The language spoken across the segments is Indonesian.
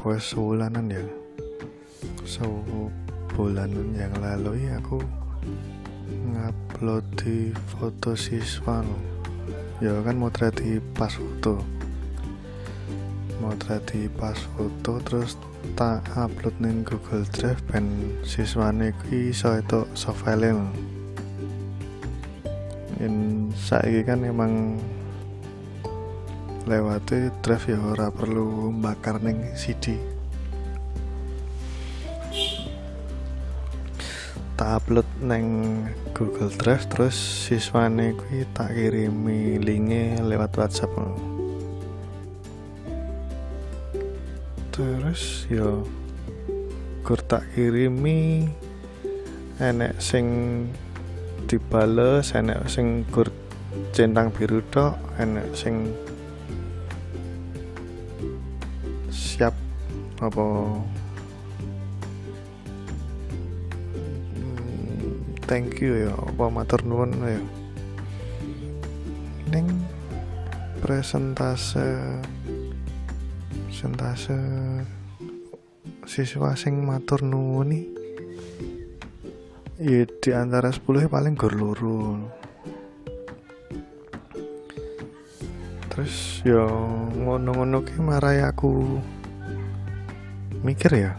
apa sebulanan ya? Sebulanan yang lalu ya aku ngupload di foto siswa no. ya kan mau di pas foto. Mau di pas foto terus tak upload ning Google Drive ben siswane kuwi iso itu softfile in saiki kan emang lewati drive ya ora perlu bakar ning CD tak upload neng Google Drive terus siswane kuwi tak kirimi linknya lewat WhatsApp. Terus yo gur tak kirimi enek sing dibales enek sing gur centang biru tok enek sing apa? Hmm, thank you ya apa matur nuwun ya. Ning presentase presentase siswa sing matur nuwun ya di antara 10 paling gor loro terus ya ngono-ngono ki marai aku mikir ya?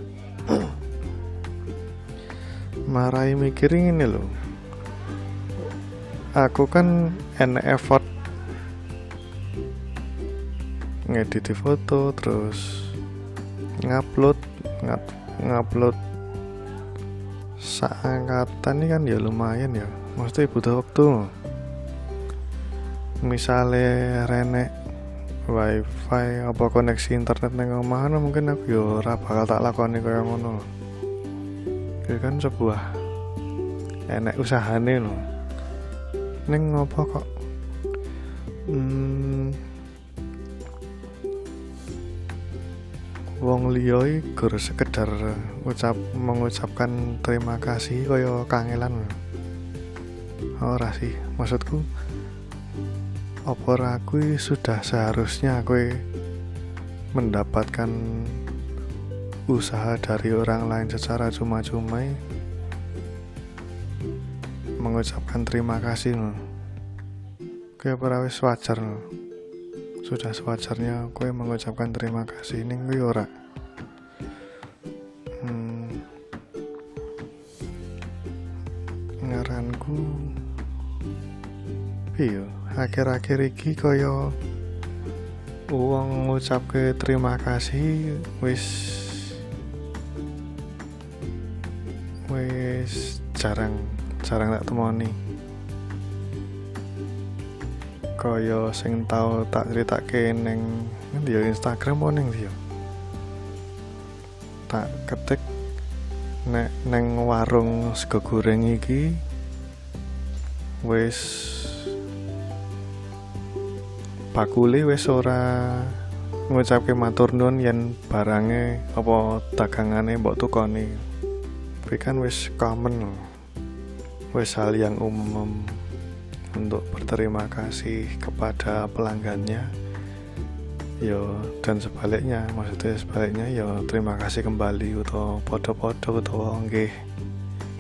Marai mikir ini loh. Aku kan enak effort ngedit foto terus ngupload ngupload seangkatan ini kan ya lumayan ya. Mesti butuh waktu. Misalnya renek wifi apa koneksi internet nang omahan mungkin aku ya ora bakal tak lakoni kaya ngono. Itu kan sebuah enek usahane loh neng ngopo kok? Hmm, wong iki gur sekedar ucap mengucapkan terima kasih kaya kangelan ora sih maksudku apa ora kuwi sudah seharusnya aku mendapatkan usaha dari orang lain secara cuma-cuma mengucapkan terima kasih loh kayak para wis wajar loh sudah sewajarnya kue mengucapkan terima kasih. Ini gue ora akhir-akhir iki kaya ngucap ke terima kasih wis wis jarang jarang tak temoni. Kaya sing tau tak ceritake neng ngendi ya Instagram apa ndi ya? Tak ketik nek neng warung sego goreng iki wis bakule wis ora ngucapke matur nuwun yen barange apa dagangane mbok tukoni. Kuwi kan wis common wis hal yang umum untuk berterima kasih kepada pelanggannya. Yo dan sebaliknya maksudnya sebaliknya yo terima kasih kembali atau podo-podo atau nggih.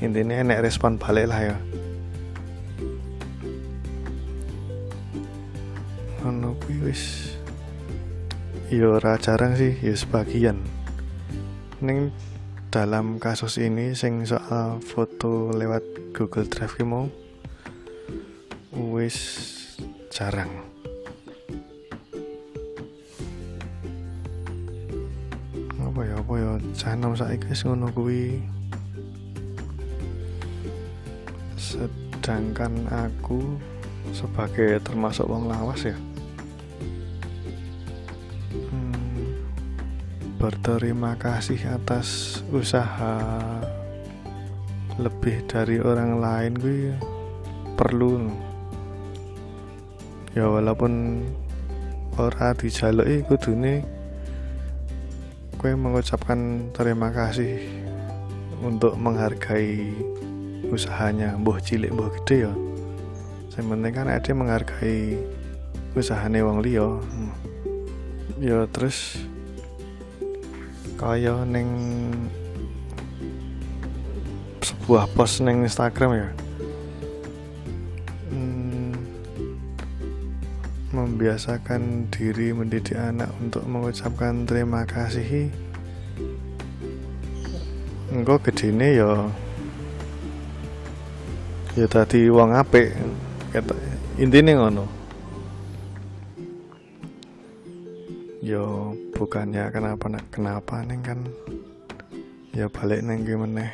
Intinya enek respon balik lah ya wis. Yo ora jarang sih ya sebagian. Ning dalam kasus ini sing soal foto lewat Google Drive ki mau wis jarang. Apa ya apa ya canom saiki wis ngono kuwi. Sedangkan aku sebagai termasuk wong lawas ya berterima kasih atas usaha lebih dari orang lain gue perlu. Ya walaupun ora dijaluki kudune gue mengucapkan terima kasih untuk menghargai usahanya. Mbuh cilik mbuh gede ya. Yang penting kan ada menghargai usahane wong liya. Hmm. ya terus kaya neng sebuah post neng Instagram ya. Hmm, membiasakan diri mendidik anak untuk mengucapkan terima kasih. Engkau gedene ya ya tadi wong apik. Kata intine ngono. Ya bukannya kenapa kenapa neng kan ya balik neng gimana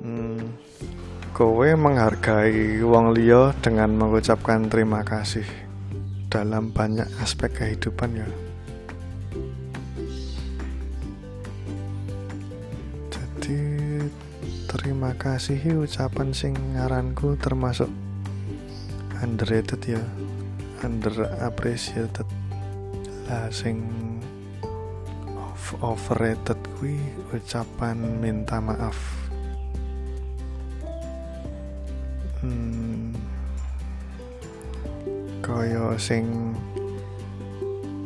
hmm, kowe menghargai wong liya dengan mengucapkan terima kasih dalam banyak aspek kehidupan ya? Jadi terima kasih ucapan sing ngaranku termasuk underrated ya under lah sing of- overrated kuwi ucapan minta maaf. Hmm, kaya sing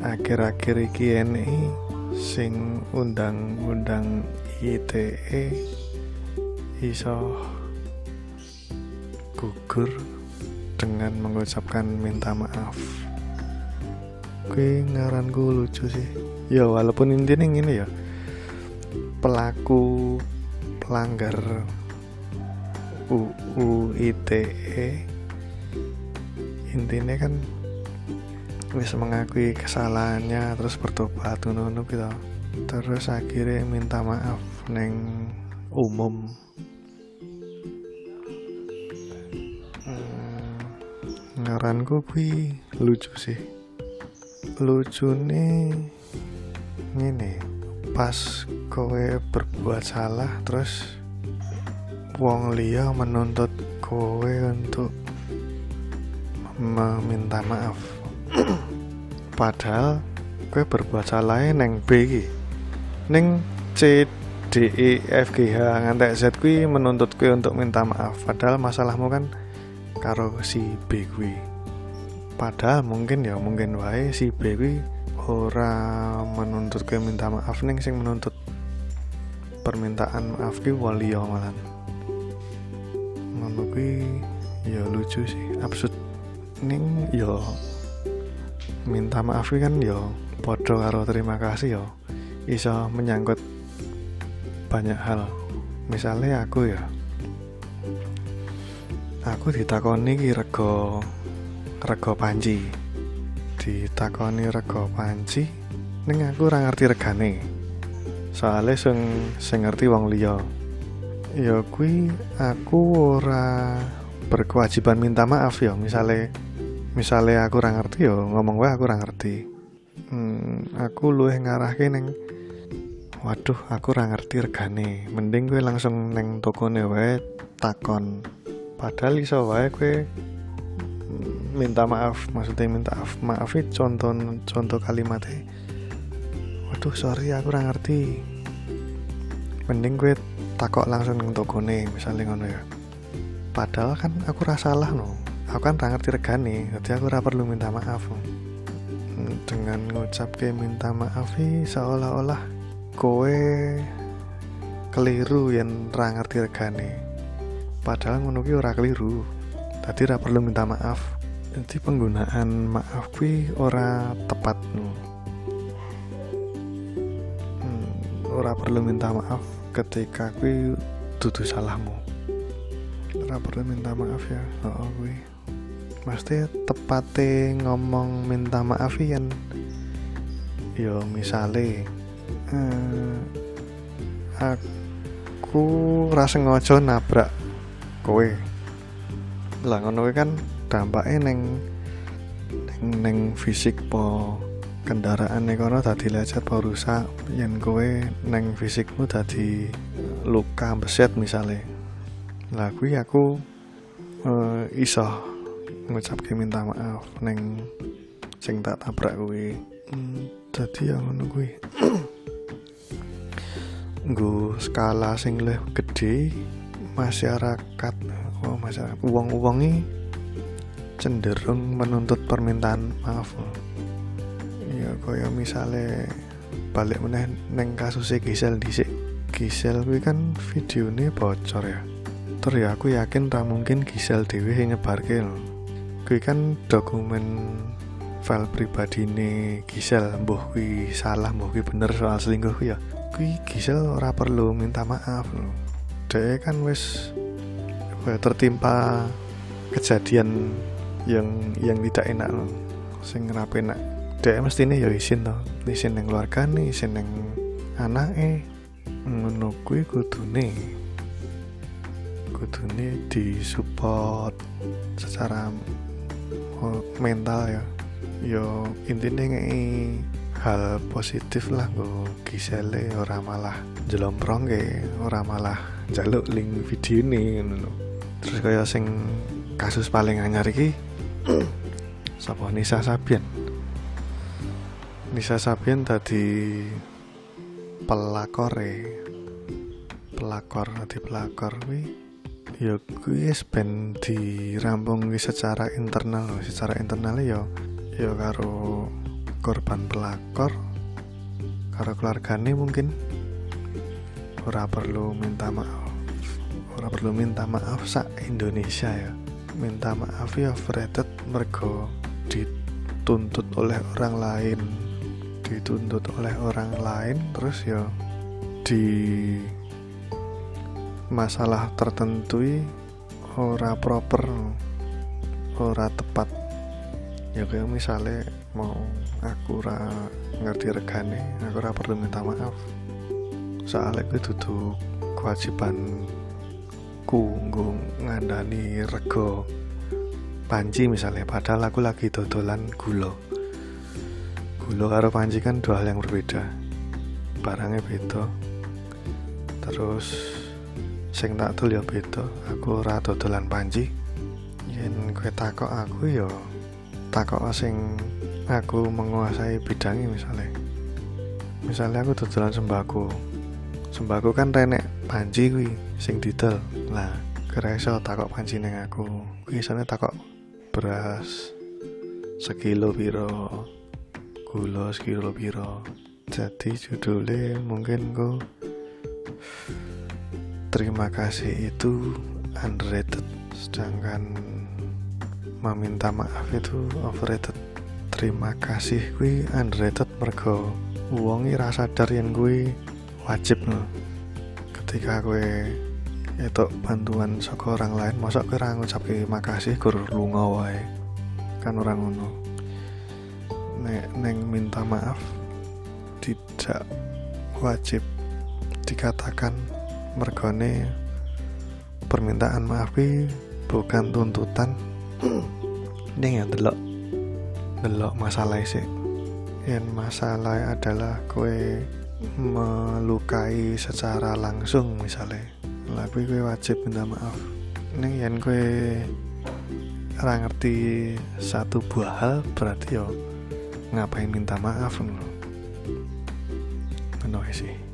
akhir-akhir iki NI sing undang-undang ITE iso gugur dengan mengucapkan minta maaf Gue ngaranku lucu sih. Ya walaupun intinya gini ya. Pelaku pelanggar UU ITE intinya kan wis mengakui kesalahannya terus bertobat ngono gitu. Terus akhirnya minta maaf neng umum. Hmm, ngaranku kuwi lucu sih lucu nih. Ngene pas kowe berbuat salah terus wong liya menuntut kowe untuk meminta maaf. Padahal kowe berbuat salah neng B neng C D E F G H ngantek Z menuntut kowe untuk minta maaf. Padahal masalahmu kan karo si B padahal mungkin ya mungkin wae si B kuwi ora menuntut kowe minta maaf ning sing menuntut permintaan maaf kuwi wong liya malan ya lucu sih. Absurd. Ning ya minta maaf kan ya padha karo terima kasih ya. Iso menyangkut banyak hal. Misalnya aku ya. Aku ditakoni ki rego rego panci ditakoni rego panci ning aku ora ngerti regane. Soalnya sing sing ngerti wong liya. Ya kuwi aku ora berkewajiban minta maaf ya. Misalnya misalnya aku ora ngerti ya ngomong wae aku ora ngerti. Hmm, aku luwih ngarahke neng waduh aku ora ngerti regane. Mending gue langsung neng tokone wae takon. Padahal iso wae gue minta maaf maksudnya minta maaf maaf itu contoh contoh kalimatnya waduh sorry aku ora ngerti. Mending gue takok langsung neng tokone misalnya ngono ya. Padahal kan aku rasa salah no. Aku kan ora ngerti regane jadi aku ora perlu minta maaf no. dengan ngucap ke minta maaf sih seolah-olah kowe keliru yang ora ngerti regane. Padahal ngono ki ora keliru tadi ora perlu minta maaf. Jadi penggunaan maaf kuwi ora tepat. Hmm, ora perlu minta maaf ketika kuwi dudu salahmu. Ora perlu minta maaf ya oh kuwi. Mesti tepate ngomong minta maaf yen yo misale eh, aku rasa ngojo nabrak kowe lah ngono kan dampaknya neng neng, neng fisik po kendaraan kono tadi lecet po rusak. Yen kowe neng fisikmu tadi luka beset misalnya lah kuwi aku eh, iso ngucapke minta maaf neng sing tak tabrak kuwi. Hmm, dadi ya ngono kuwi. Nggo skala sing luwih gede masyarakat oh masyarakat. Uang-uangi cenderung menuntut permintaan maaf ya kaya misalnya balik meneh neng kasusnya Gisel dhisik. Gisel kuwi kan videonya bocor ya. Terus ya aku yakin tak mungkin Gisel dewe yang nyebarke lho. Kuwi kan dokumen file pribadi nih Gisel mbuh salah mbuh bener soal selingkuh ya. Kuwi Gisel ora perlu minta maaf lho dia kan wis ya, tertimpa kejadian yang yang tidak enak lho. Sing ora enak. Dia mesti ya isin to. Isin yang keluarga nih isin yang anake. Ngono kuwi kudune. Kudune disupport secara oh, mental ya. Yo intinya ngei hal positif lah gue gisele ora malah jelomprong ke ora malah jaluk link video ini ngono. terus kaya sing kasus paling anyar iki sapa Nisa Sabian Nisa Sabian tadi pelakore pelakor di pelakor kuwi ya wis ben dirampung secara internal secara internal ya ya karo korban pelakor karo keluargane mungkin ora perlu minta maaf. Ora perlu minta maaf sak Indonesia ya. Minta maaf ya Fredet mergo dituntut oleh orang lain. Dituntut oleh orang lain terus ya di masalah tertentu ora proper ora tepat ya kayak misalnya mau aku ora ngerti regane aku ora perlu minta maaf. Soalnya gue duduk kewajiban ku ngandani rego panci misalnya padahal aku lagi dodolan gula. Gula karo panci kan dua hal yang berbeda. Barangnya beda. Terus sing tak dol ya beda aku ora dodolan panci. Yen gue takok aku ya takok sing aku menguasai bidangnya misalnya. Misalnya aku dodolan sembako. Sembako kan renek panci kuwi sing didol. Lah kira iso takok panci neng aku. Kuwi isone takok beras sekilo piro gula sekilo piro. Jadi judulnya mungkin ku terima kasih itu underrated. Sedangkan meminta maaf itu overrated. Terima kasih kui underrated. Mergo wongi rasa sadar yang gue wajib no ketika gue itu bantuan saka orang lain masa gue ora ngucapke makasih gur lunga wae. Kan orang ngono. Nek neng minta maaf tidak wajib dikatakan. Mergone permintaan maaf bukan tuntutan ini yang delok. Delok masalah sih. Yang masalah adalah kue melukai secara langsung misalnya. Tapi kue wajib minta maaf. Ini yang kue ora ngerti satu buah hal berarti yo ngapain minta maaf ngono. Sih